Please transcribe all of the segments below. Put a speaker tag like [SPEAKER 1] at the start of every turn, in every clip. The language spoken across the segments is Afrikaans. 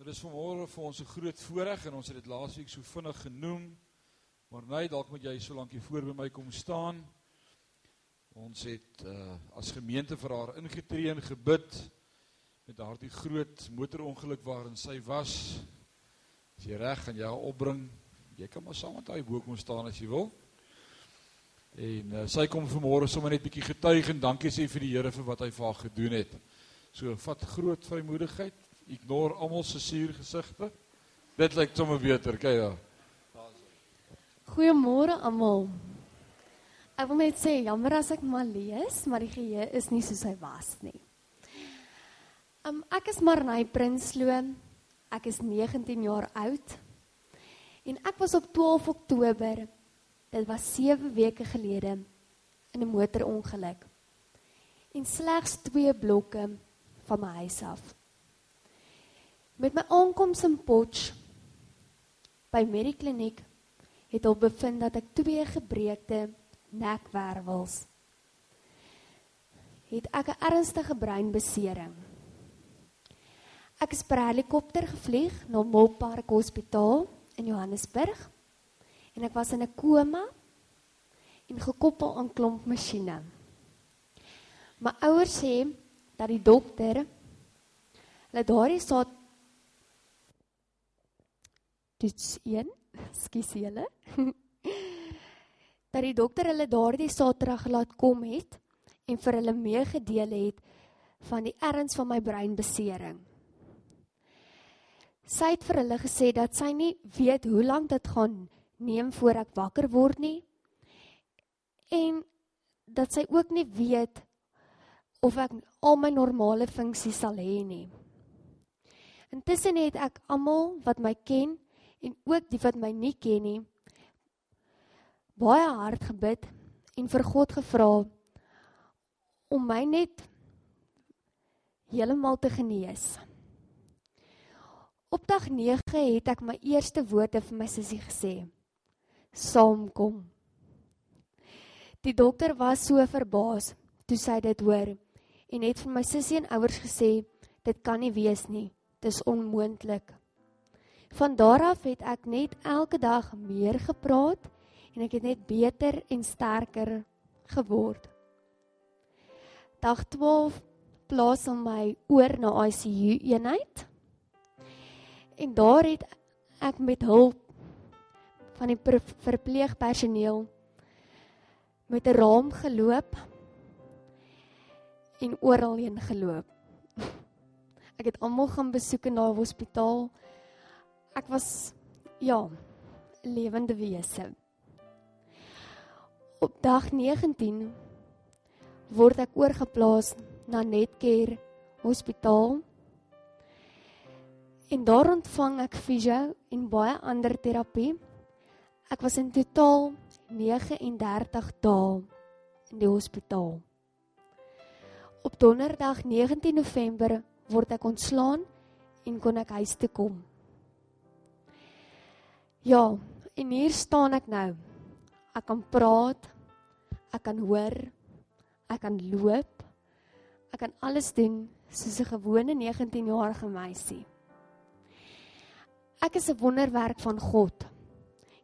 [SPEAKER 1] Dit is vanmôre vir ons 'n groot voorreg en ons het dit laasweek so vinnig genoem. Maar nee, dalk moet jy so lank hier voor by my kom staan. Ons het uh, as gemeente vir haar ingetree en gebid met daardie groot motorongeluk waarin sy was. As jy reg gaan haar opbring. Jy kan maar saam met haar bo kom staan as jy wil. En uh, sy kom vanmôre sommer net bietjie getuig en dankie sê vir die Here vir wat hy vir haar gedoen het. So vat groot vrymoedigheid ignore almal se suur gesigte. Dit lyk sommer beter, kyk daar.
[SPEAKER 2] Goeiemôre almal. Ek wil net sê jammer as ek maar lees, maar die geheue is nie soos hy was nie. Um ek is Marnay Prinsloo. Ek is 19 jaar oud. En ek was op 12 Oktober, dit was 7 weke gelede, in 'n motorongeluk. En slegs 2 blokke van my huis af. Met my aankoms in Potch by Medikliniek het hulle bevind dat ek twee gebreekte nekwervels het ek 'n ernstige breinbesering. Ek is per helikopter gevlieg na Molpark Hospitaal in Johannesburg en ek was in 'n koma en gekoppel aan klomp masjiene. My ouers sê dat die dokter hulle daardie saad toets 1, skus julle. dat die dokter hulle daardie Saterdag laat kom het en vir hulle meegedeel het van die erns van my breinbesering. Sy het vir hulle gesê dat sy nie weet hoe lank dit gaan neem voor ek wakker word nie en dat sy ook nie weet of ek al my normale funksies sal hê nie. Intussen het ek almal wat my ken en ook die wat my nie ken nie baie hard gebid en vir God gevra om my net heeltemal te genees. Op dag 9 het ek my eerste woorde vir my sussie gesê. Saamkom. Die dokter was so verbaas toe sy dit hoor en het vir my sussie en ouers gesê dit kan nie wees nie. Dit is onmoontlik. Van daar af het ek net elke dag meer gepraat en ek het net beter en sterker geword. Dag 12 plaas hom my oor na ICU eenheid. En daar het ek met hulp van die verpleegpersoneel met 'n raam geloop en oral heen geloop. Ek het almal gaan besoek in daai hospitaal ek was ja, lewende wese. Op dag 19 word ek oorgeplaas na Netcare Hospitaal. En daar ontvang ek fisio en baie ander terapie. Ek was in totaal 39 dae in die hospitaal. Op donderdag 19 November word ek ontslaan en kon ek huis toe kom. Ja, en hier staan ek nou. Ek kan praat. Ek kan hoor. Ek kan loop. Ek kan alles doen soos 'n gewone 19-jarige meisie. Ek is 'n wonderwerk van God.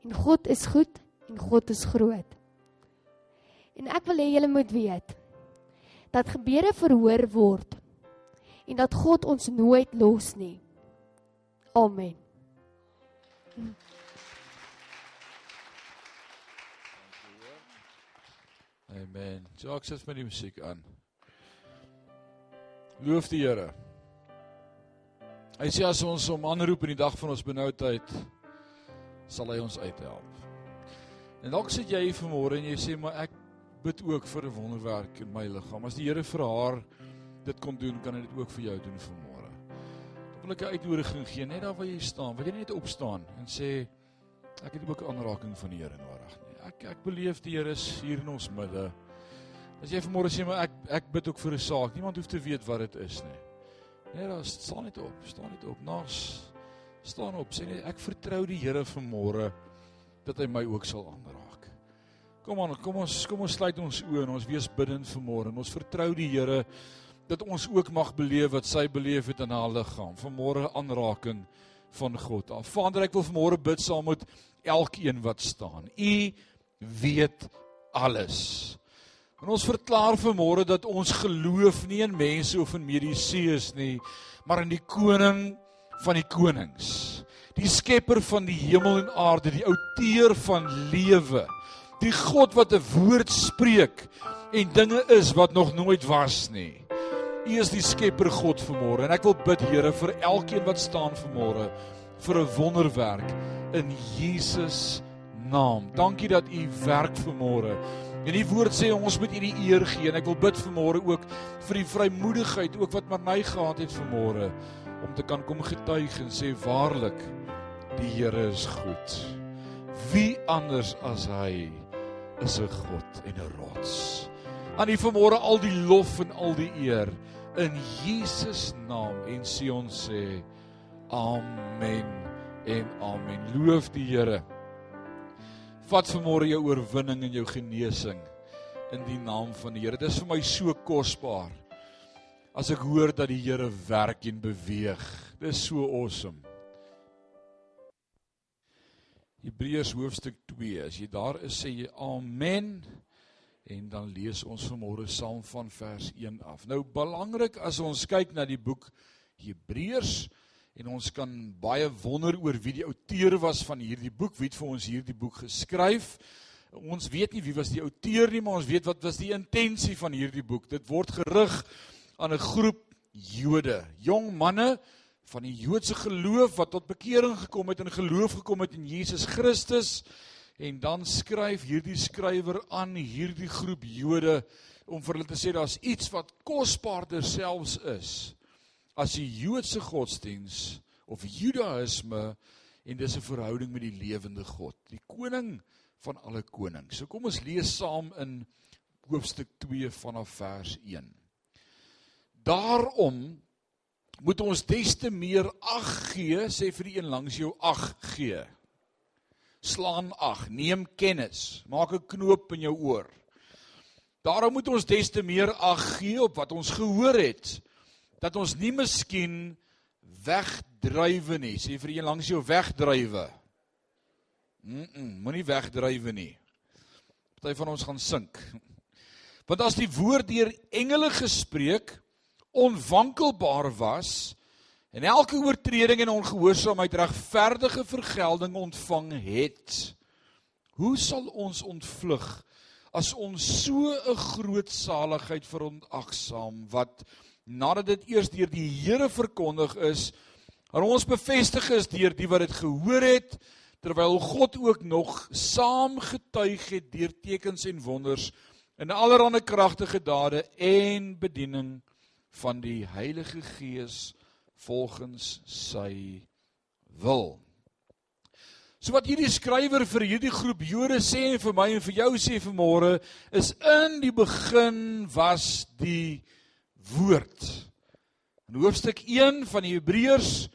[SPEAKER 2] En God is goed en God is groot. En ek wil hê julle moet weet dat gebede verhoor word en dat God ons nooit los nie. Amen. Hmm.
[SPEAKER 1] Amen. Jacques sit met die musiek aan. Loof die Here. Hy sê as ons hom aanroep in die dag van ons benoudheid, sal hy ons uithelp. En dalk sit jy hier vanmôre en jy sê maar ek bid ook vir 'n wonderwerk in my liggaam. As die Here vir haar dit kon doen, kan hy dit ook vir jou doen vanmôre. Dan wil ek 'n uitnodiging gee net daar waar jy staan. Wil jy net opstaan en sê ek het ook aanraking van die Here nodig ek ek beleef die Here is hier in ons midde. As jy vanmôre sê maar ek ek bid ook vir 'n saak. Niemand hoef te weet wat dit is nie. Nee, daar staan net op, staan net op. Nas staan op. Sê net ek vertrou die Here vanmôre dat hy my ook sal aanraak. Kom aan, kom ons kom ons sluit ons oë en ons wees bidend vanmôre. Ons vertrou die Here dat ons ook mag beleef wat sy beleef het in haar liggaam. Vanmôre aanraking van God. Af. Vader, ek wil vanmôre bid saam met elkeen wat staan. U weet alles. En ons verklaar vanmôre dat ons geloof nie in mense of in medisieus nie, maar in die koning van die konings. Die skepper van die hemel en aarde, die outeur van lewe. Die God wat 'n woord spreek en dinge is wat nog nooit was nie. U is die skepper God vanmôre en ek wil bid Here vir elkeen wat staan vanmôre vir 'n wonderwerk in Jesus naam. Dankie dat u werk vanmôre. En die woord sê ons moet u die eer gee en ek wil bid vanmôre ook vir die vrymoedigheid ook wat Marnay gehad het vanmôre om te kan kom getuig en sê waarlik die Here is goed. Wie anders as hy is 'n God en 'n rots. Aan U vanmôre al die lof en al die eer in Jesus naam en sê ons sê amen en amen. Loof die Here. Vat vanmôre jou oorwinning en jou genesing in die naam van die Here. Dit is vir my so kosbaar as ek hoor dat die Here werk en beweeg. Dit is so awesome. Hebreërs hoofstuk 2. As jy daar is, sê jy amen. En dan lees ons vanmôre saam van vers 1 af. Nou belangrik as ons kyk na die boek Hebreërs en ons kan baie wonder oor wie die outeur was van hierdie boek, wie het vir ons hierdie boek geskryf? Ons weet nie wie was die outeur nie, maar ons weet wat was die intensie van hierdie boek. Dit word gerig aan 'n groep Jode, jong manne van die Joodse geloof wat tot bekering gekom het en geloof gekom het in Jesus Christus. En dan skryf hierdie skrywer aan hierdie groep Jode om vir hulle te sê daar's iets wat kosbaarder selfs is as die Joodse godsdiens of Judaïsme en dis 'n verhouding met die lewende God, die koning van alle konings. So kom ons lees saam in hoofstuk 2 vanaf vers 1. Daarom moet ons des te meer ag gee, sê vir die een langs jou ag gee slaan ag, neem kennis, maak 'n knoop in jou oor. Daarom moet ons des te meer ag gee op wat ons gehoor het, dat ons nie miskien wegdrywe nie. Sê vir een langs jou wegdrywe. Mm, -mm moenie wegdrywe nie. Party van ons gaan sink. Want as die woord deur engele gespreek onwankelbaar was, en elke oortreding en ongehoorsaamheid regverdige vergelding ontvang het, hoe sal ons ontvlug as ons so 'n groot saligheid verontagsaam wat nadat dit eers deur die Here verkondig is, aan ons bevestig is deur die wat dit gehoor het, terwyl God ook nog saam getuig het deur tekens en wonders en allerlei kragtige dade en bediening van die Heilige Gees volgens sy wil. So wat hierdie skrywer vir hierdie groep Jode sê en vir my en vir jou sê vanmôre is in die begin was die woord. In hoofstuk 1 van die Hebreërs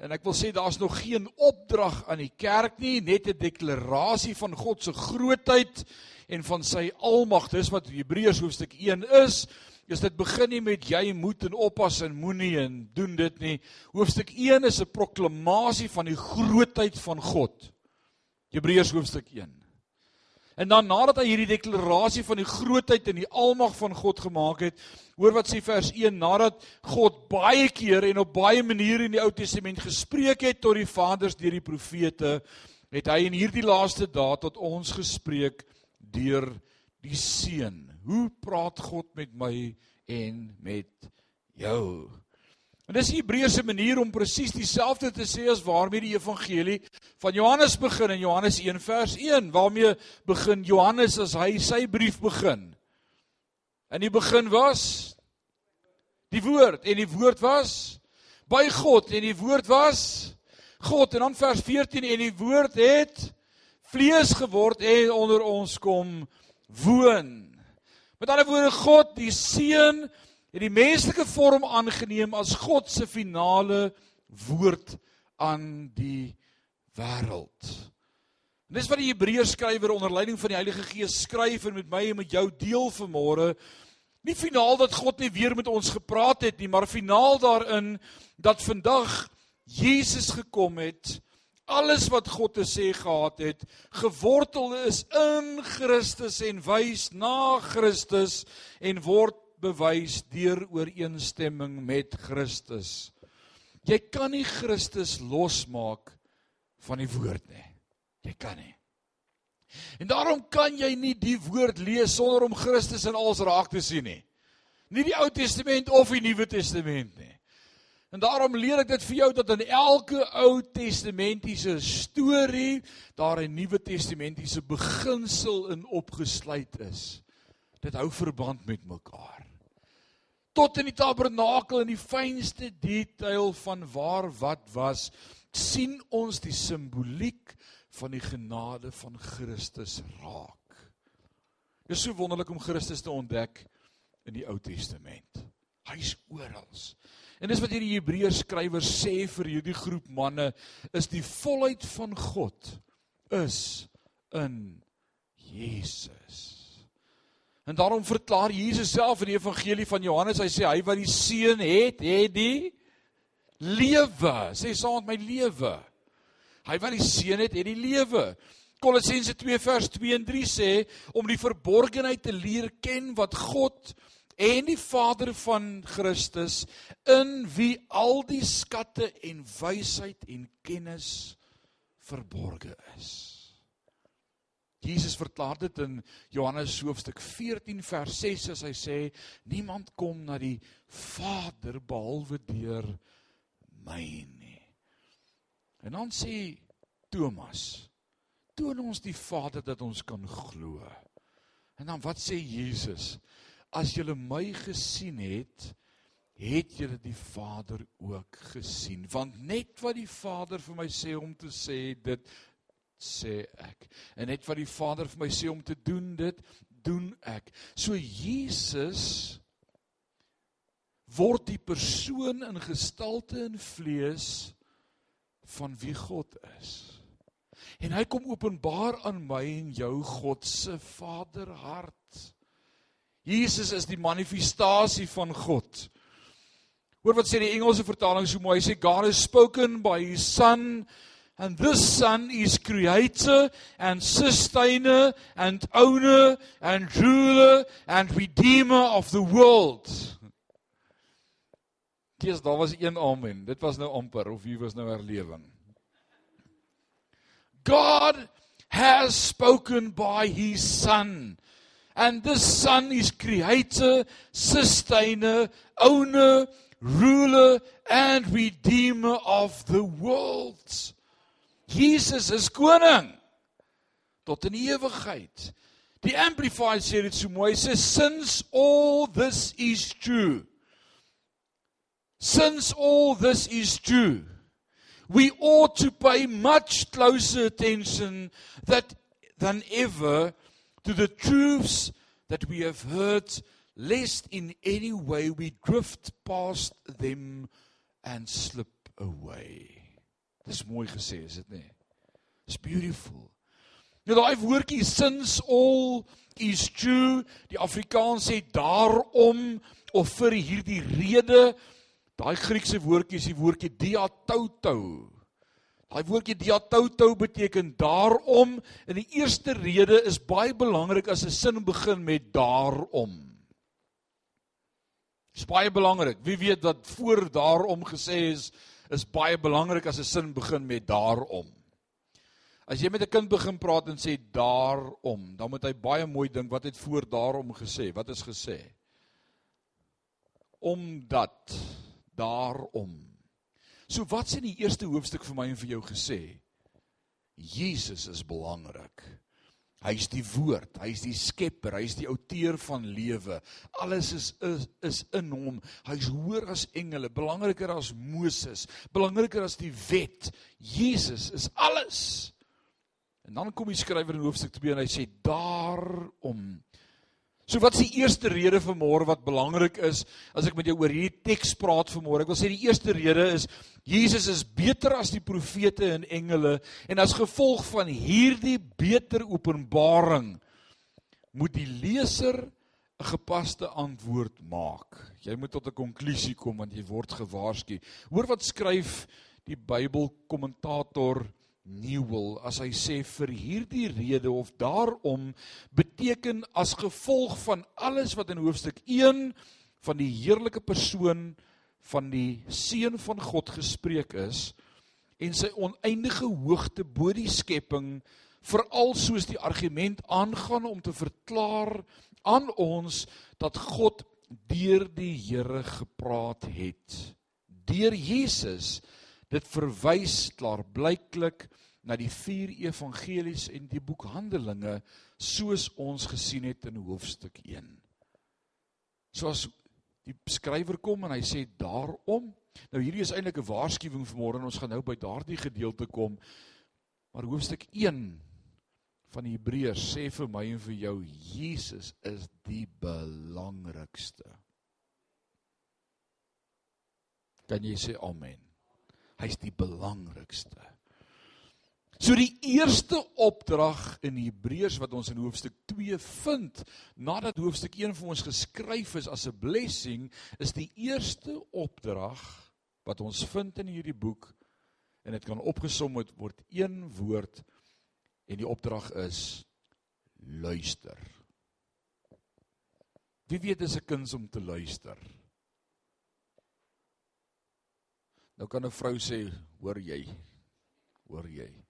[SPEAKER 1] en ek wil sê daar's nog geen opdrag aan die kerk nie, net 'n deklarasie van God se grootheid en van sy almag. Dis wat Hebreërs hoofstuk 1 is. Is dit begin nie met jy moet en oppas en moenie en doen dit nie. Hoofstuk 1 is 'n proklamasie van die grootheid van God. Hebreërs hoofstuk 1. En dan nadat hy hierdie deklarasie van die grootheid en die almag van God gemaak het, hoor wat sê vers 1, nadat God baie keer en op baie maniere in die Ou Testament gespreek het tot die vaders deur die profete, het hy in hierdie laaste dae tot ons gespreek deur die seun. Hoe praat God met my en met jou? En dis die Hebreëse manier om presies dieselfde te sê as waarmee die evangelie van Johannes begin in Johannes 1 vers 1, waarmee begin Johannes as hy sy brief begin. In die begin was die woord en die woord was by God en die woord was God en dan vers 14 en die woord het vlees geword en onder ons kom woon. Met ander woorde God, die Seun, het die menslike vorm aangeneem as God se finale woord aan die wêreld. En dis wat die Hebreërs skrywer onder leiding van die Heilige Gees skryf en met my en met jou deel vanmôre Nie finaal dat God nie weer met ons gepraat het nie, maar finaal daarin dat vandag Jesus gekom het. Alles wat God te sê gehad het, gewortel is in Christus en wys na Christus en word bewys deur ooreenstemming met Christus. Jy kan nie Christus losmaak van die woord nie. Jy kan nie. En daarom kan jy nie die woord lees sonder om Christus in alles raak te sien nie. Nie die Ou Testament of die Nuwe Testament nie. En daarom leer ek dit vir jou dat in elke Ou Testamentiese storie daar 'n Nuwe Testamentiese beginsel in opgesluit is. Dit hou verband met mekaar. Tot in die tabernakel in die fynste detail van waar wat was, sien ons die simboliek van die genade van Christus raak. Dit is so wonderlik om Christus te ontdek in die Ou Testament. Hy's oral. En dis wat hierdie Hebreërs skrywer sê vir hierdie groep manne is die volheid van God is in Jesus. En daarom verklaar Jesus self in die evangelie van Johannes, hy sê hy wat die seun het, het die lewe. Sê saam met my lewe. Hy wat die seun het, het die lewe. Kolossense 2 vers 2 en 3 sê om die verborgenheid te leer ken wat God en die Vader van Christus in wie al die skatte en wysheid en kennis verborge is. Jesus verklaar dit in Johannes hoofstuk 14 vers 6 as hy sê niemand kom na die Vader behalwe deur my nie. En dan sê Thomas: "Toon ons die Vader dat ons kan glo." En dan wat sê Jesus? As julle my gesien het, het julle die Vader ook gesien. Want net wat die Vader vir my sê om te sê, dit sê ek. En net wat die Vader vir my sê om te doen, dit doen ek. So Jesus word die persoon in gestalte en vlees van wie God is. En hy kom openbaar aan my en jou God se Vaderhart. Jesus is die manifestasie van God. Hoor wat sê die Engelse vertaling so mooi. Hy sê God has spoken by his son and this son is creator and sustainer and owner and ruler and redeemer of the world. Kies daar was een amen. Dit was nou amper of wie was nou herlewing. God has spoken by his son. And this son is creator, sustainer, owner, ruler and redeemer of the world. Jesus is koning tot in ewigheid. Die amplified sê dit so mooi, sê since all this is true. Since all this is true, we ought to pay much closer attention that, than ever to the truths that we have heard, lest in any way we drift past them and slip away. Dis mooi gesê, is dit nie? It's beautiful. Nou daai woordjie since all is true, die Afrikaans sê daarom of vir hierdie rede Daai Griekse woordjie is die woordjie diatauto. Daai woordjie diatauto beteken daarom en die eerste rede is baie belangrik as 'n sin begin met daarom. Dis baie belangrik. Wie weet wat voor daarom gesê is is baie belangrik as 'n sin begin met daarom. As jy met 'n kind begin praat en sê daarom, dan moet hy baie mooi dink wat het voor daarom gesê? Wat is gesê? Omdat daarom. So wat sê die eerste hoofstuk vir my en vir jou gesê? Jesus is belangrik. Hy's die woord, hy's die skepper, hy's die outeur van lewe. Alles is is is in hom. Hy's hoër as engele, belangriker as Moses, belangriker as die wet. Jesus is alles. En dan kom die skrywer in hoofstuk 2 en hy sê daarom So wat is die eerste rede vir môre wat belangrik is as ek met jou oor hierdie teks praat vir môre? Ek wil sê die eerste rede is Jesus is beter as die profete en engele en as gevolg van hierdie beter openbaring moet die leser 'n gepaste antwoord maak. Jy moet tot 'n konklusie kom want jy word gewaarsku. Hoor wat skryf die Bybelkommentator Newell as hy sê vir hierdie rede of daarom beteken as gevolg van alles wat in hoofstuk 1 van die heerlike persoon van die seun van God gespreek is en sy oneindige hoogte bo die skepping veral soos die argument aangaan om te verklaar aan ons dat God deur die Here gepraat het. Deur Jesus dit verwys klaarblyklik na die vier evangelies en die boek Handelinge soos ons gesien het in hoofstuk 1. Soos die skrywer kom en hy sê daarom nou hierdie is eintlik 'n waarskuwing vir môre en ons gaan nou by daardie gedeelte kom maar hoofstuk van die Hebreërs sê vir my en vir jou Jesus is die belangrikste. Kan jy sê amen? Hy's die belangrikste. So die eerste opdrag in Hebreërs wat ons in hoofstuk 2 vind, nadat hoofstuk 1 vir ons geskryf is as 'n blessing, is die eerste opdrag wat ons vind in hierdie boek en dit kan opgesom word een woord En die opdrag is luister. Wie weet dis 'n kuns om te luister? Nou kan 'n vrou sê, hoor jy? Hoor jy?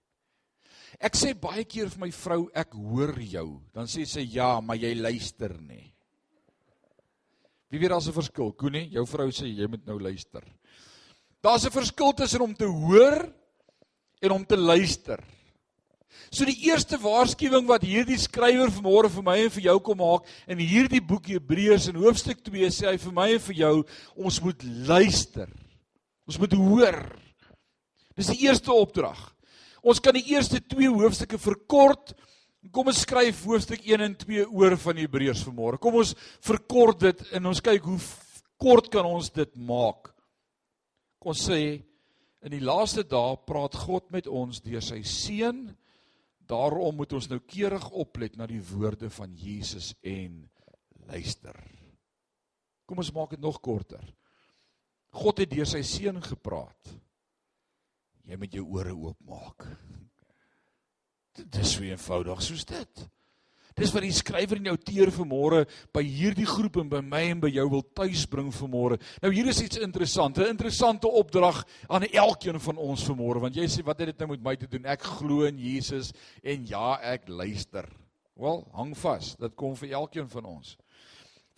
[SPEAKER 1] Ek sê baie keer vir my vrou, ek hoor jou. Dan sê sy ja, maar jy luister nie. Wie weet daar's 'n verskil, Koenie? Jou vrou sê jy moet nou luister. Daar's 'n verskil tussen om te hoor en om te luister. So die eerste waarskuwing wat hierdie skrywer vanmôre vir my en vir jou kom maak in hierdie boek Hebreërs in hoofstuk 2 sê hy vir my en vir jou ons moet luister. Ons moet hoor. Dis die eerste opdrag. Ons kan die eerste 2 hoofstukke verkort. Kom ons skryf hoofstuk 1 en 2 oor van Hebreërs vanmôre. Kom ons verkort dit en ons kyk hoe kort kan ons dit maak. Kom sê in die laaste dae praat God met ons deur sy seun Daarom moet ons nou keurig oplet na die woorde van Jesus en luister. Kom ons maak dit nog korter. God het deur sy seun gepraat. Jy moet jou ore oopmaak. Dit is so eenvoudig soos dit. Dis wat die skrywer in jou teer vanmôre by hierdie groep en by my en by jou wil tuisbring vanmôre. Nou hier is iets interessant, 'n interessante opdrag aan elkeen van ons vanmôre, want jy sê wat het dit nou met my te doen? Ek glo in Jesus en ja, ek luister. Wel, hang vas, dit kom vir elkeen van ons.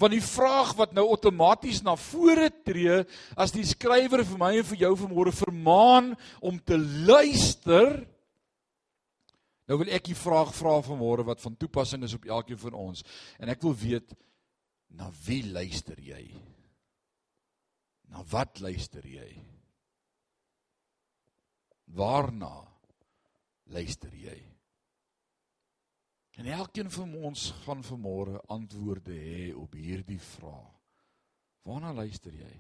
[SPEAKER 1] Van die vraag wat nou outomaties na vore tree as die skrywer vir my en vir jou vanmôre vermaan om te luister, Nou wil ek die vraag vra vanmôre wat van toepassing is op elkeen van ons. En ek wil weet na wie luister jy? Na wat luister jy? Waarna luister jy? En elkeen van ons gaan vanmôre antwoorde hê op hierdie vraag. Waarna luister jy?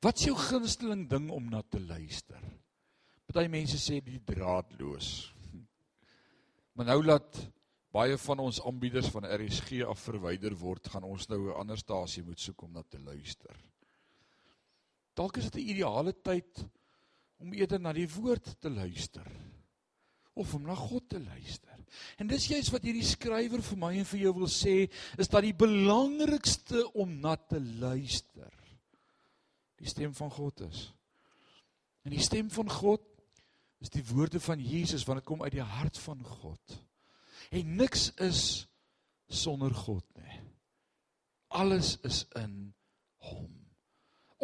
[SPEAKER 1] Wat is jou gunsteling ding om na te luister? Party mense sê die draadloos. Maar nou laat baie van ons aanbieders van RSG af verwyder word, gaan ons nou 'n ander stasie moet soek om na te luister. Dalk is dit 'n ideale tyd om eerder na die woord te luister of om na God te luister. En dis juist wat hierdie skrywer vir my en vir jou wil sê, is dat die belangrikste om na te luister die stem van God is. En die stem van God is die woorde van Jesus want dit kom uit die hart van God. En niks is sonder God nie. Alles is in hom.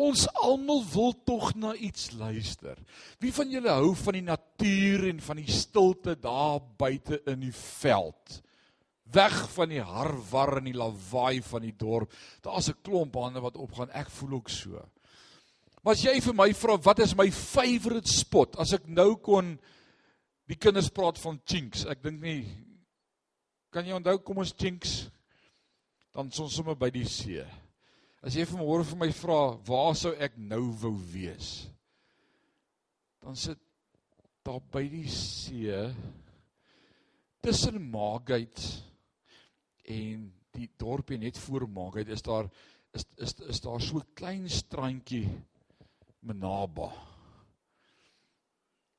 [SPEAKER 1] Ons almal wil tog na iets luister. Wie van julle hou van die natuur en van die stilte daar buite in die veld? Weg van die harwar en die lawaai van die dorp. Daar's 'n klomp hande wat opgaan. Ek voel ook so. Maar as jy vir my vra wat is my favourite spot? As ek nou kon die kinders praat van chinks. Ek dink nie kan jy onthou kom ons chinks dan ons sommer by die see. As jy vanmôre vir my vra waar sou ek nou wou wees? Dan sit daar by die see tussen Margate en die dorpie net voor Maakheid is daar is is is daar so 'n klein strandjie Menaba.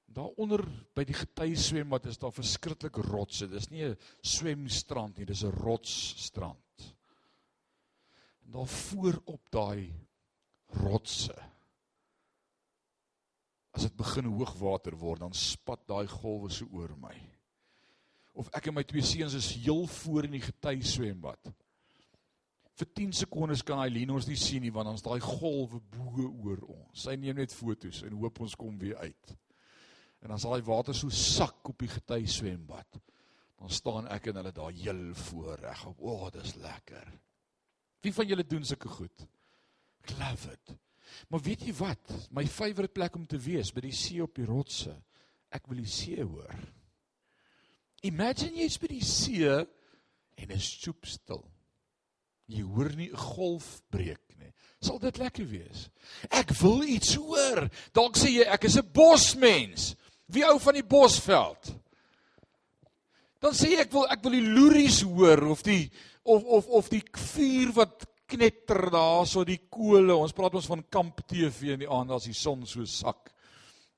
[SPEAKER 1] Daaronder by die getuieswembad is daar verskriklik rotse. Dis nie 'n swemstrand nie, dis 'n rotsstrand. Daar voor op daai rotse as dit begin hoogwater word, dan spat daai golwe so oor my. Of ek en my twee seuns is heel voor in die getuieswembad. Vir 10 sekondes kan Eileen ons nie sien nie want dan's daai golwe bo oor ons. Sy neem net fotos en hoop ons kom weer uit. En sal daai water so sak op die gety swembad. Dan staan ek en hulle daar heel voor reg op. O, oh, dis lekker. Wie van julle doen sulke goed? Ek love it. Maar weet jy wat? My favourite plek om te wees by die see op die rotse. Ek wil die see hoor. Imagine jy's by die see en is soep stil. Jy hoor nie 'n golf breek nie. Sal dit lekker wees? Ek wil iets hoor. Dalk sê jy ek is 'n bosmens. Wie hou van die Bosveld? Dan sê ek wil ek wil die loeries hoor of die of of of die vuur wat knetter daar so die kole. Ons praat ons van kamp TV in die aand as die son so sak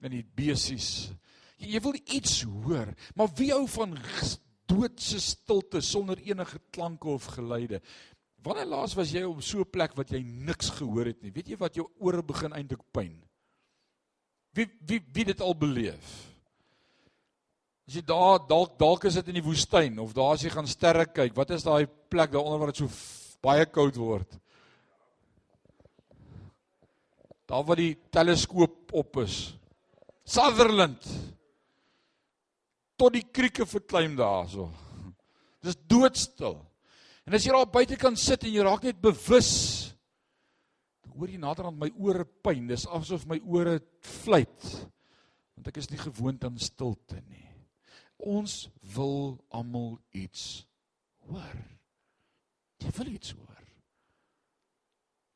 [SPEAKER 1] in die besies. Jy, jy wil iets hoor, maar wie hou van doodse stilte sonder enige klanke of geluide? Wanneer laas was jy op so 'n plek wat jy niks gehoor het nie? Weet jy wat jou ore begin eintlik pyn? Wie wie wie dit al beleef? As jy daar dalk dalk is dit in die woestyn of daar as jy gaan sterre kyk, wat is daai plek daaronder waar dit so baie koud word? Daar waar die teleskoop op is. Sutherland. Tot die krieke verklim daarso. Dis doodstil. En as jy daar buite kan sit en jy raak net bewus hoor jy naderhand my ore pyn. Dis asof my ore fluit. Want ek is nie gewoond aan stilte nie. Ons wil almal iets hoor. Jy wil iets hoor.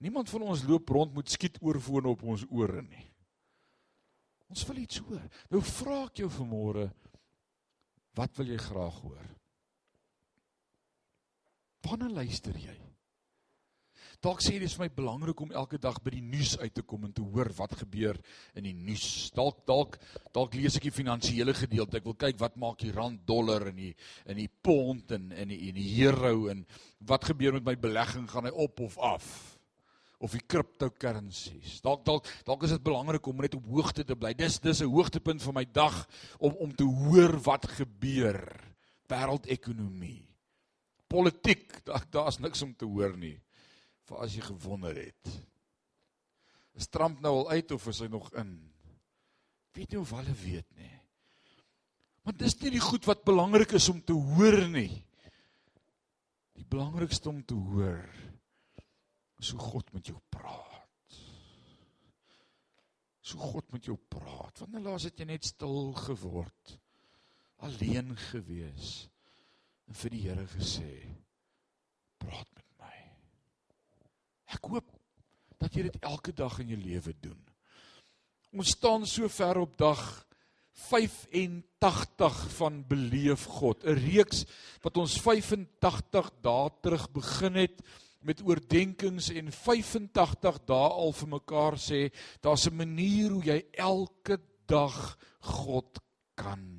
[SPEAKER 1] Niemand van ons loop rond met skietoorfone op ons ore nie. Ons wil iets hoor. Nou vra ek jou vanmôre, wat wil jy graag hoor? Wanneer luister jy? Dalk sê dit is vir my belangrik om elke dag by die nuus uit te kom en te hoor wat gebeur in die nuus. Dalk dalk dalk lees ek die finansiële gedeelte. Ek wil kyk wat maak die rand dollar en die in die pond en in die in die euro en wat gebeur met my belegging gaan hy op of af? Of die cryptocurrencies. Dalk dalk dalk is dit belangrik om net op hoogte te bly. Dis dis 'n hoogtepunt van my dag om om te hoor wat gebeur. Wêreldekonomie. Politiek, daar's daar niks om te hoor nie vir as jy gewonder het. Is Trump nou al uit of is hy nog in? Weet nie of hulle weet nie. Want dis nie die goed wat belangrik is om te hoor nie. Die belangrikste om te hoor is hoe God met jou praat. So God met jou praat. Wanneer laas het jy net stil geword? Alleen gewees en vir die Here gesê praat met Ek hoop dat jy dit elke dag in jou lewe doen. Ons staan so ver op dag 85 van beleef God, 'n reeks wat ons 85 dae terug begin het met oordeenkings en 85 dae al vir mekaar sê, daar's 'n manier hoe jy elke dag God kan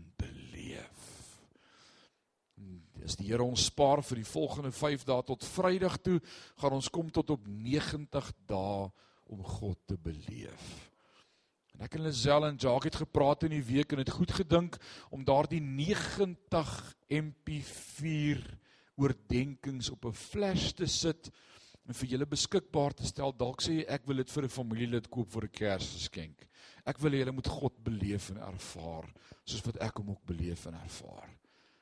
[SPEAKER 1] As die Here ons spaar vir die volgende 5 dae tot Vrydag toe, gaan ons kom tot op 90 dae om God te beleef. En ek en Lisel en Jacques het gepraat in die week en het goed gedink om daardie 90 MP4 oordeenkings op 'n flash te sit en vir julle beskikbaar te stel. Dalk sê jy ek wil dit vir 'n familielid koop vir 'n Kersgeskenk. Ek wil hê julle moet God beleef en ervaar soos wat ek hom ook beleef en ervaar.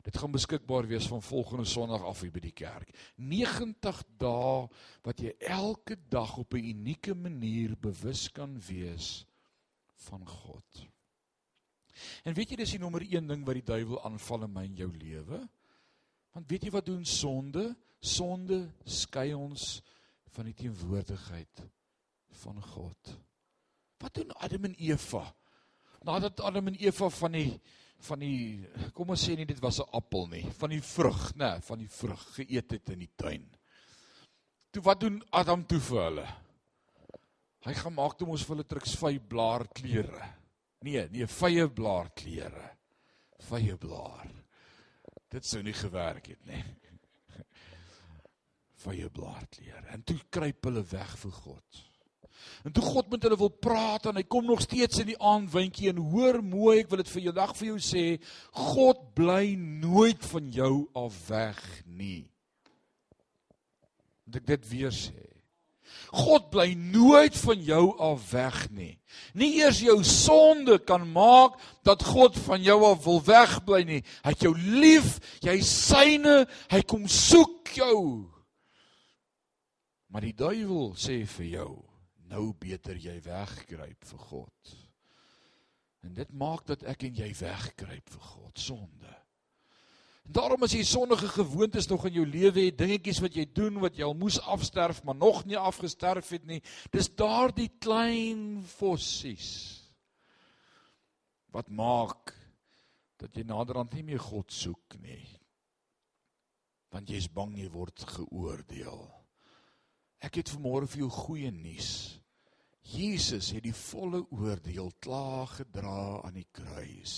[SPEAKER 1] Dit gaan beskikbaar wees van volgende Sondag af hier by die kerk. 90 dae wat jy elke dag op 'n unieke manier bewus kan wees van God. En weet jy dis die nommer 1 ding wat die duiwel aanval in my en jou lewe? Want weet jy wat doen sonde? Sonde skei ons van die teenwoordigheid van God. Wat doen Adam en Eva? Nadat Adam en Eva van die van die kom ons sê nie dit was 'n appel nie, van die vrug, nê, nee, van die vrug geëet het in die tuin. Toe wat doen Adam toe vir hulle? Hy gaan maak toe ons vir hulle truks vy blaar klere. Nee, nee, vye blaar klere. Vye blaar. Dit sou nie gewerk het nie. Vye blaar klere. En toe kruip hulle weg vir God. En toe God met hulle wil praat en hy kom nog steeds in die aandwindjie en hoor mooi, ek wil dit vir jou dag vir jou sê, God bly nooit van jou af weg nie. Moet ek dit weer sê? God bly nooit van jou af weg nie. Nie eers jou sonde kan maak dat God van jou af wil wegbly nie. Hy het jou lief, jy syne, hy kom soek jou. Maar die duiwel sê vir jou, nou beter jy wegkruip vir God. En dit maak dat ek en jy wegkruip vir God sonde. En daarom as jy sondige gewoontes nog in jou lewe het, dingetjies wat jy doen wat jy al moes afsterf maar nog nie afgesterf het nie, dis daardie klein fossies wat maak dat jy naderhand nie meer God soek nie. Want jy's bang jy word geoordeel. Ek het vanmôre vir jou goeie nuus. Jesus het die volle oordeel klaar gedra aan die kruis.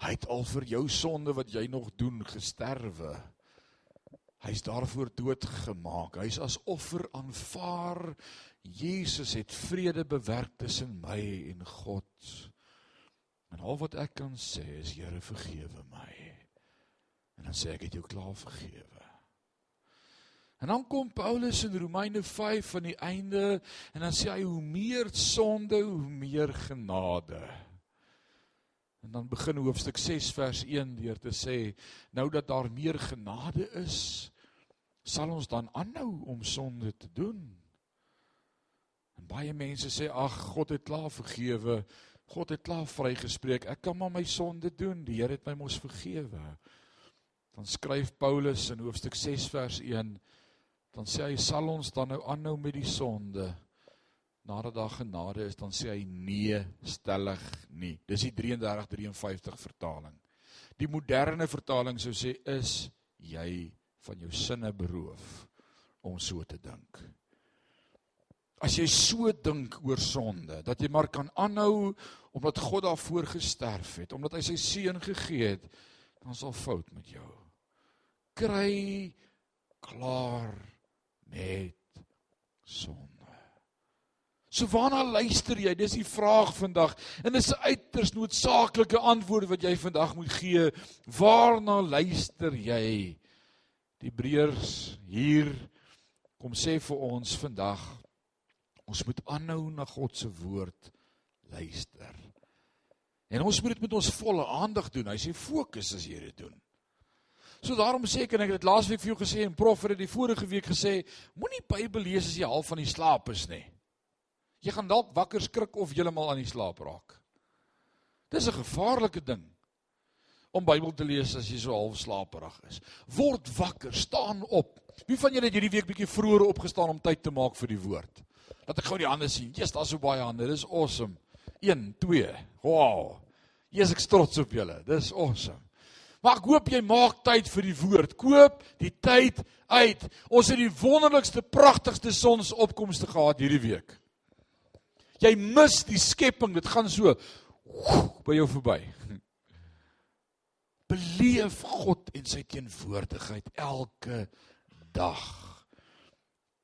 [SPEAKER 1] Hy het al vir jou sonde wat jy nog doen gesterwe. Hy's daarvoor doodgemaak. Hy's as offer aanvaar. Jesus het vrede bewerk tussen my en God. En al wat ek kan sê is Here vergewe my. En dan sê ek het jou klaar vergewe. En dan kom Paulus in Romeine 5 van die einde en dan sê hy hoe meer sonde, hoe meer genade. En dan begin hoofstuk 6 vers 1 deur te sê nou dat daar meer genade is, sal ons dan aanhou om sonde te doen. En baie mense sê ag God het klaar vergewe. God het klaar vrygespreek. Ek kan maar my sonde doen. Die Here het my mos vergewe. Dan skryf Paulus in hoofstuk 6 vers 1 dan sê hy sal ons dan nou aanhou met die sonde? Nadat daar genade is dan sê hy nee stellig nie. Dis die 3353 vertaling. Die moderne vertaling sou sê is jy van jou sinne beroof om so te dink? As jy so dink oor sonde dat jy maar kan aanhou omdat God daarvoor gesterf het omdat hy sy seun gegee het dan sal fout met jou. Kry klaar met sonde. So waarna luister jy? Dis die vraag vandag. En dis 'n uiters noodsaaklike antwoord wat jy vandag moet gee. Waarna luister jy? Die Hebreërs hier kom sê vir ons vandag ons moet aanhou na God se woord luister. En ons moet dit met ons volle aandag doen. Hy sê fokus as jy dit doen. So daarom sê ek en ek het dit laasweek vir jou gesê en prof het dit die vorige week gesê, moenie Bybel lees as jy half van die slaap is nie. Jy gaan dalk wakker skrik of heeltemal aan die slaap raak. Dis 'n gevaarlike ding om Bybel te lees as jy so half slaperig is. Word wakker, staan op. Wie van julle het hierdie week bietjie vroeër opgestaan om tyd te maak vir die woord? Laat ek gou die hande sien. Jesus, daar's so baie hande. Dis awesome. 1 2. Wow. Jesus, ek trots op julle. Dis awesome. Maar ek hoop jy maak tyd vir die woord. Koop die tyd uit. Ons het die wonderlikste, pragtigste sonsopkomste gehad hierdie week. Jy mis die skepping, dit gaan so by jou verby. Beleef God en sy teenwoordigheid elke dag.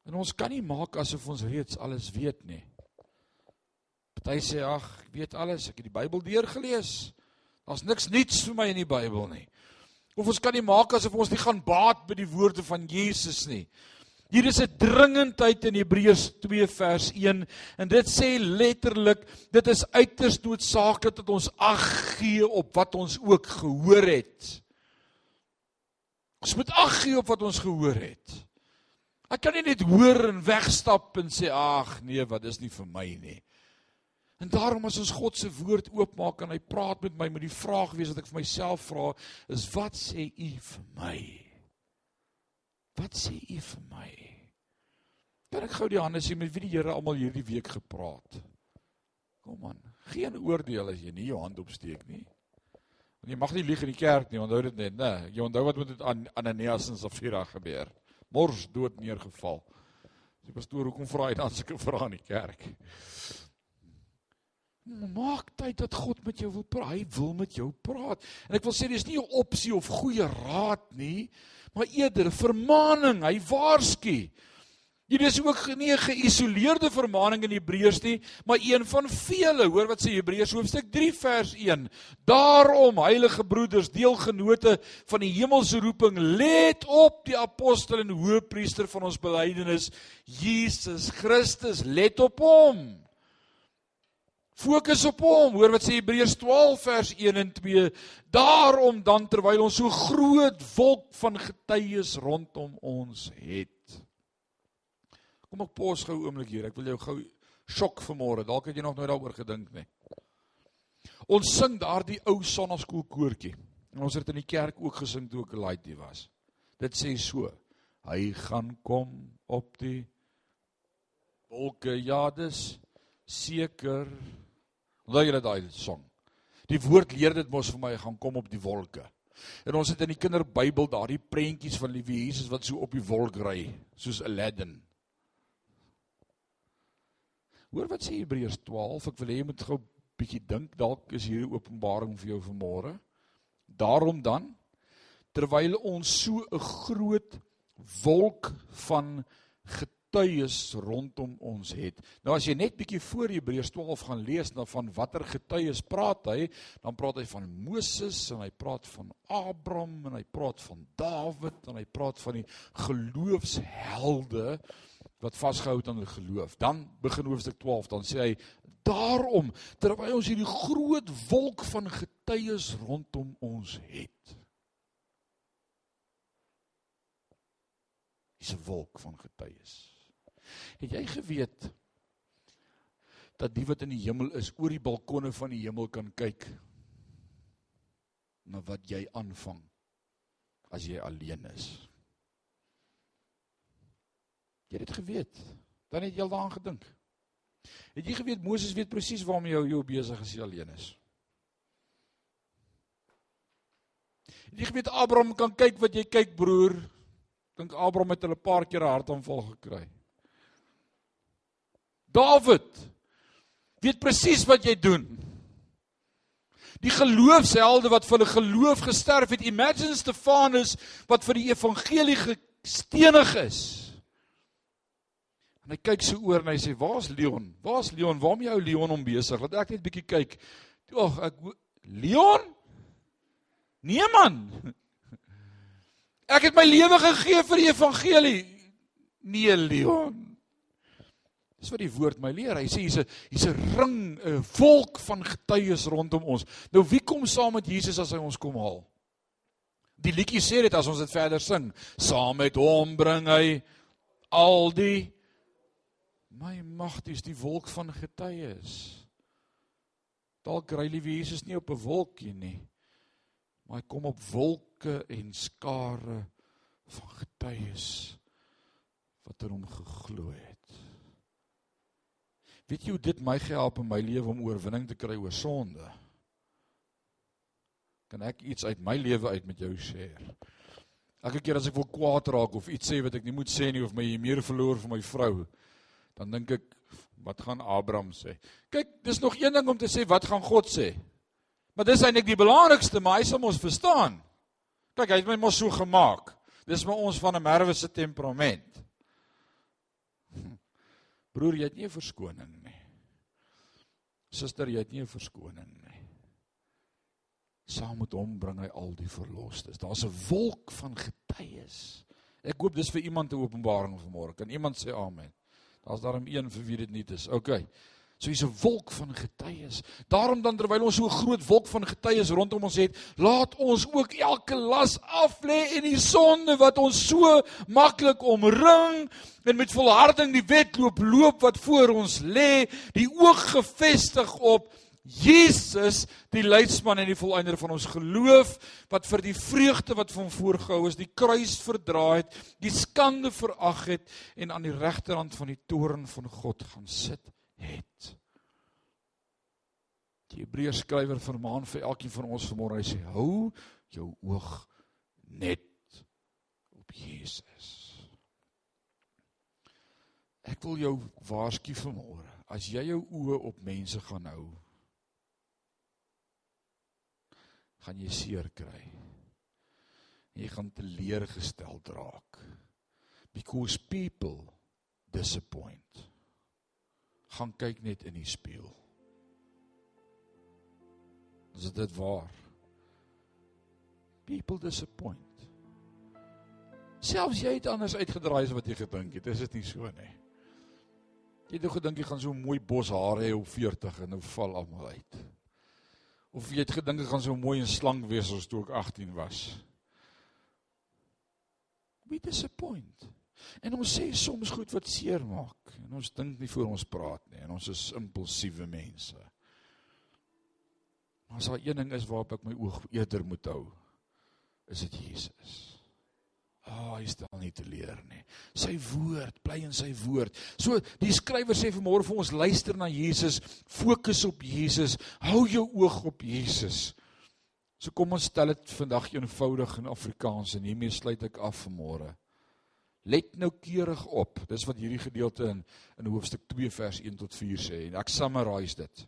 [SPEAKER 1] En ons kan nie maak asof ons reeds alles weet nie. Party sê ag, ek weet alles, ek het die Bybel deurgelees. Daar's niks nuuts vir my in die Bybel nie. Of ons kan nie maak asof ons nie gaan baat by die woorde van Jesus nie. Hier is 'n dringendheid in Hebreërs 2 vers 1 en dit sê letterlik dit is uiters noodsaaklik dat ons ag gee op wat ons ook gehoor het. Ons moet ag gee op wat ons gehoor het. Ek kan nie net hoor en wegstap en sê ag nee, wat is nie vir my nie. En daarom as ons God se woord oopmaak en hy praat met my met die vraag wees wat ek vir myself vra is wat sê u vir my? Wat sê u vir my? Kan ek gou die hande sien met wie die Here almal hierdie week gepraat? Kom aan, geen oordeel as jy nie jou hand opsteek nie. En jy mag nie lieg in die kerk nie, onthou dit net, né? Jy onthou wat met Ananias en Safira gebeur. Mors dood neergeval. Die pastoor, hoekom vra hy dan sulke vrae in die kerk? Maak tyd dat God met jou wil praat. Hy wil met jou praat. En ek wil sê dis nie 'n opsie of goeie raad nie, maar eerder 'n vermaaning. Hy waarsku. Hier is ook nie 'n geïsoleerde vermaaning in Hebreërs nie, maar een van vele. Hoor wat sê Hebreërs hoofstuk 3 vers 1. Daarom, heilige broeders, deelgenote van die hemelse roeping, let op die apostel en hoëpriester van ons belydenis, Jesus Christus. Let op hom. Fokus op hom. Hoor wat sê Hebreërs 12 vers 1 en 2. Daarom dan terwyl ons so groot wolk van getuies rondom ons het Kom ek pos gou 'n oomblik hier. Ek wil jou gou sjok vanmôre. Dalk het jy nog nooit daaroor gedink nie. Ons sing daardie ou sonnaskool koortjie. En ons het in die kerk ook gesing toe ek 'n laaitie was. Dit sê so: Hy gaan kom op die wolke. Ja, dis seker. Onthou julle daai song? Die woord leer dit mos vir my gaan kom op die wolke. En ons het in die kinderbybel daardie prentjies van liewe Jesus wat so op die wolk ry, soos Aladdin. Hoor wat sê Hebreërs 12. Ek wil hê jy moet gou 'n bietjie dink. Dalk is hierdie openbaring vir jou vanmôre. Daarom dan terwyl ons so 'n groot wolk van getuies rondom ons het. Nou as jy net bietjie voor Hebreërs 12 gaan lees na van watter getuies praat hy, dan praat hy van Moses en hy praat van Abraham en hy praat van Dawid en hy praat van die geloofshelde wat vasgehou het aan hulle geloof. Dan begin hoofstuk 12, dan sê hy daarom terwyl ons hierdie groot wolk van getuies rondom ons het. Dis 'n wolk van getuies. Het jy geweet dat die wat in die hemel is oor die balkonne van die hemel kan kyk na wat jy aanvang as jy alleen is? Jy het dit geweet. Dan het jy al daaraan gedink. Het jy geweet Moses weet presies waarmee jou jou besig is alleen is? Het jy geweet Abraham kan kyk wat jy kyk broer? Dink Abraham het hulle 'n paar keer 'n hartaanval gekry. Dawid weet presies wat jy doen. Die geloofshelde wat vir hulle geloof gesterf het. Imagine Stefanus wat vir die evangelie gestenig is. En hy kyk so oor en hy sê: "Waar's Leon? Waar's Leon? Waarom jy ou Leon hom besig? Laat ek net bietjie kyk." Ag, ek Leon? Nee man. Ek het my lewe gegee vir die evangelie. Nee Leon. Dis wat die woord my leer. Hy sê hier's 'n hier's 'n ring, 'n volk van getuies rondom ons. Nou wie kom saam met Jesus as hy ons kom haal? Die liedjie sê dit as ons dit verder sing. Saam met hom bring hy al die My magties die wolk van getuies. Dalk ry liewe Jesus nie op 'n wolkie nie, maar hy kom op wolke en skare van getuies wat in hom geglo het. Weet jy hoe dit my gehelp in my lewe om oorwinning te kry oor sonde? Kan ek iets uit my lewe uit met jou share? Elke keer as ek wil kwaad raak of iets sê wat ek nie moet sê nie of my meer verloor vir my vrou, dan dink ek wat gaan Abraham sê? Kyk, dis nog een ding om te sê wat gaan God sê. Maar dis eintlik die belangrikste, maar hy sal ons verstaan. Kyk, hy het my mos so gemaak. Dis maar ons van 'n merwe se temperament. Broer, jy het nie 'n verskoning nie. Suster, jy het nie 'n verskoning nie. Saam met hom bring hy al die verlosters. Daar's 'n wolk van getuies. Ek hoop dis vir iemand 'n openbaring vanmôre. Kan iemand sê amen? Daar's daarom een vir wie dit nie is. OK. So hier's 'n wolk van getuies. Daarom dan terwyl ons so 'n groot wolk van getuies rondom ons het, laat ons ook elke las af lê en die sonde wat ons so maklik omring en met volharding die wedloop loop wat voor ons lê, die oog gefestig op Jesus, die leidsman en die volëinder van ons geloof, wat vir die vreugde wat van voorgehou is, die kruis verdra het, die skande verag het en aan die regterhand van die toorn van God gaan sit het. Die Hebreërs skrywer vermaan vir elkeen van ons vanmôre hy sê hou jou oog net op Jesus. Ek wil jou waarsku vanmôre, as jy jou oë op mense gaan hou, gaan jy seer kry. En jy gaan teleurgestel raak. Because people disappoint. Gaan kyk net in die spieël. Is dit waar? People disappoint. Selfs jy het anders uitgedraai as wat jy gedink het. Is dit nie so nie? Jy het gedink jy gaan so mooi bos hare hê op 40 en nou val almal uit. Of jy het gedink jy gaan so mooi en slank wees as toe ek 18 was. We disappoint. En ons sê soms goed wat seer maak en ons dink nie voor ons praat nie en ons is impulsiewe mense. Maar as daar een ding is waarop ek my oog eerder moet hou, is dit Jesus. Ah, oh, hy stel nie te leer nie. Sy woord, bly in sy woord. So die skrywer sê vanmôre vir ons luister na Jesus, fokus op Jesus, hou jou oog op Jesus. So kom ons stel dit vandag eenvoudig in Afrikaans en hiermee sluit ek af vanmôre. Let nou keurig op. Dis wat hierdie gedeelte in in hoofstuk 2 vers 1 tot 4 sê en ek summarize dit.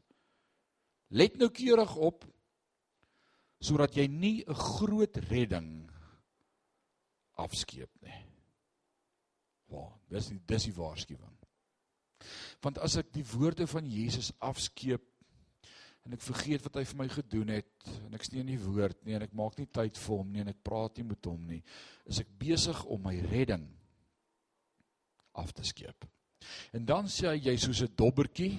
[SPEAKER 1] Let nou keurig op sodat jy nie 'n groot redding afskeep nie. Waar, dis die dis die waarskuwing. Want as ek die woorde van Jesus afskeep en ek vergeet wat hy vir my gedoen het en ek steen nie woord nie en ek maak nie tyd vir hom nie en ek praat nie met hom nie, is ek besig om my redding af te skeep. En dan sê hy jy soos 'n dobbertjie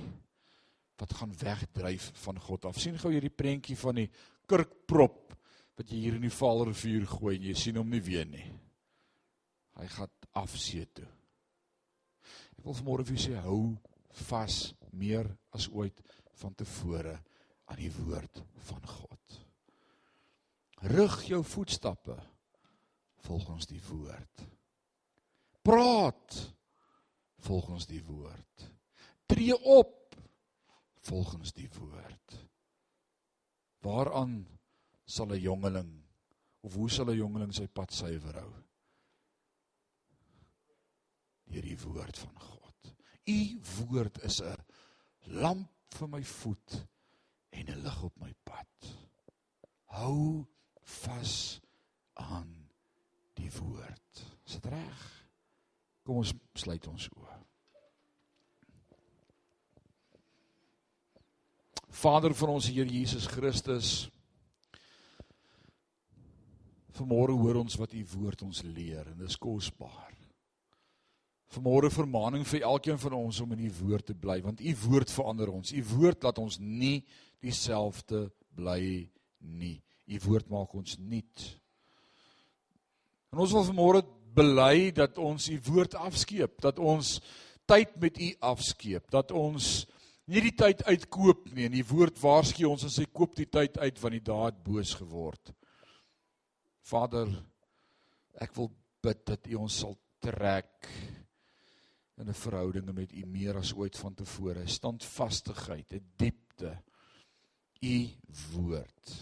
[SPEAKER 1] wat gaan wegdryf van God af. sien gou hierdie prentjie van die kurkprop wat jy hier in die Vaalrivier gooi en jy sien hom nie weer nie. Hy gaan afsee toe. Ek wil vanmôre vir julle sê hou vas meer as ooit van tevore aan die woord van God. Rig jou voetstappe volgens die woord. Praat volgens die woord. Tree op volgens die woord. Waaraan sal 'n jongeling of hoe sal 'n jongeling sy pad suiwer hou? Deur die woord van God. U woord is 'n lamp vir my voet en 'n lig op my pad. Hou vas aan die woord. Is dit reg? Kom ons sluit ons oë. Vader van ons Here Jesus Christus. Vanmôre hoor ons wat u woord ons leer en dit is kosbaar. Vanmôre vermaaning vir elkeen van ons om in u woord te bly want u woord verander ons. U woord laat ons nie dieselfde bly nie. U woord maak ons nuut. En ons wil vanmôre bely dat ons u woord afskeep, dat ons tyd met u afskeep, dat ons nie die tyd uitkoop nie en die woord waarsku ons as hy koop die tyd uit want die daad boos geword. Vader, ek wil bid dat U ons sal trek in 'n verhouding met U meer as ooit van tevore. Standvastigheid, 'n diepte. U woord.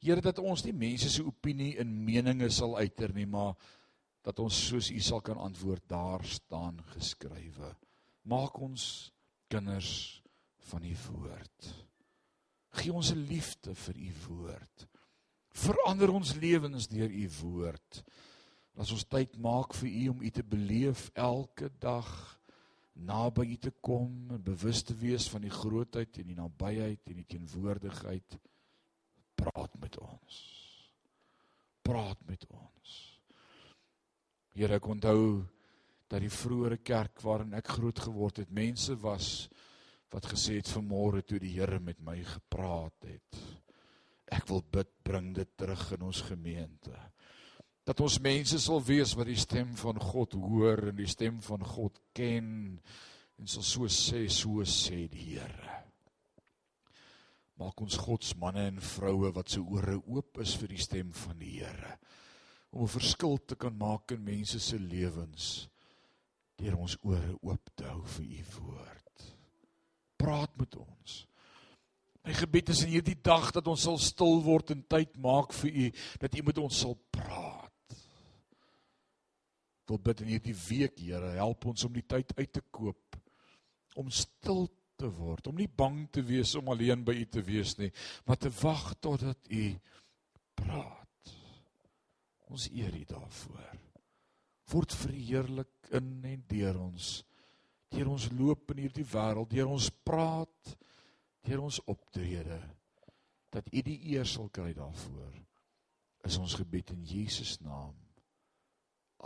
[SPEAKER 1] Here dat ons nie mense se opinie en meninge sal uiter nie, maar dat ons soos U sal kan antwoord, daar staan geskrywe. Maak ons kinders van u woord. Gee ons 'n liefde vir u woord. Verander ons lewens deur u woord. Laat ons tyd maak vir u om u te beleef elke dag naby u te kom en bewus te wees van die grootheid en die nabyheid en die teenwoordigheid. Praat met ons. Praat met ons. Here ek onthou dat die vroeëre kerk waarin ek groot geword het, mense was wat gesê het vanmôre toe die Here met my gepraat het. Ek wil bid bring dit terug in ons gemeente. Dat ons mense sal wees wat die stem van God hoor en die stem van God ken en sal so sê so sê die Here. Maak ons God se manne en vroue wat se ore oop is vir die stem van die Here om 'n verskil te kan maak in mense se lewens deur ons ore oop te hou vir u woord praat met ons. My gebed is in hierdie dag dat ons sal stil word en tyd maak vir U, dat U met ons sal praat. Tot bid in hierdie week, Here, help ons om die tyd uit te koop om stil te word, om nie bang te wees om alleen by U te wees nie, maar te wag totdat U praat. Ons eer U daarvoor. Word verheerlik in en deur ons. Deur ons loop in hierdie wêreld, deur ons praat, deur ons optrede dat U die eer sal kry daarvoor. Is ons gebed in Jesus naam.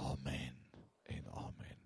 [SPEAKER 1] Amen en amen.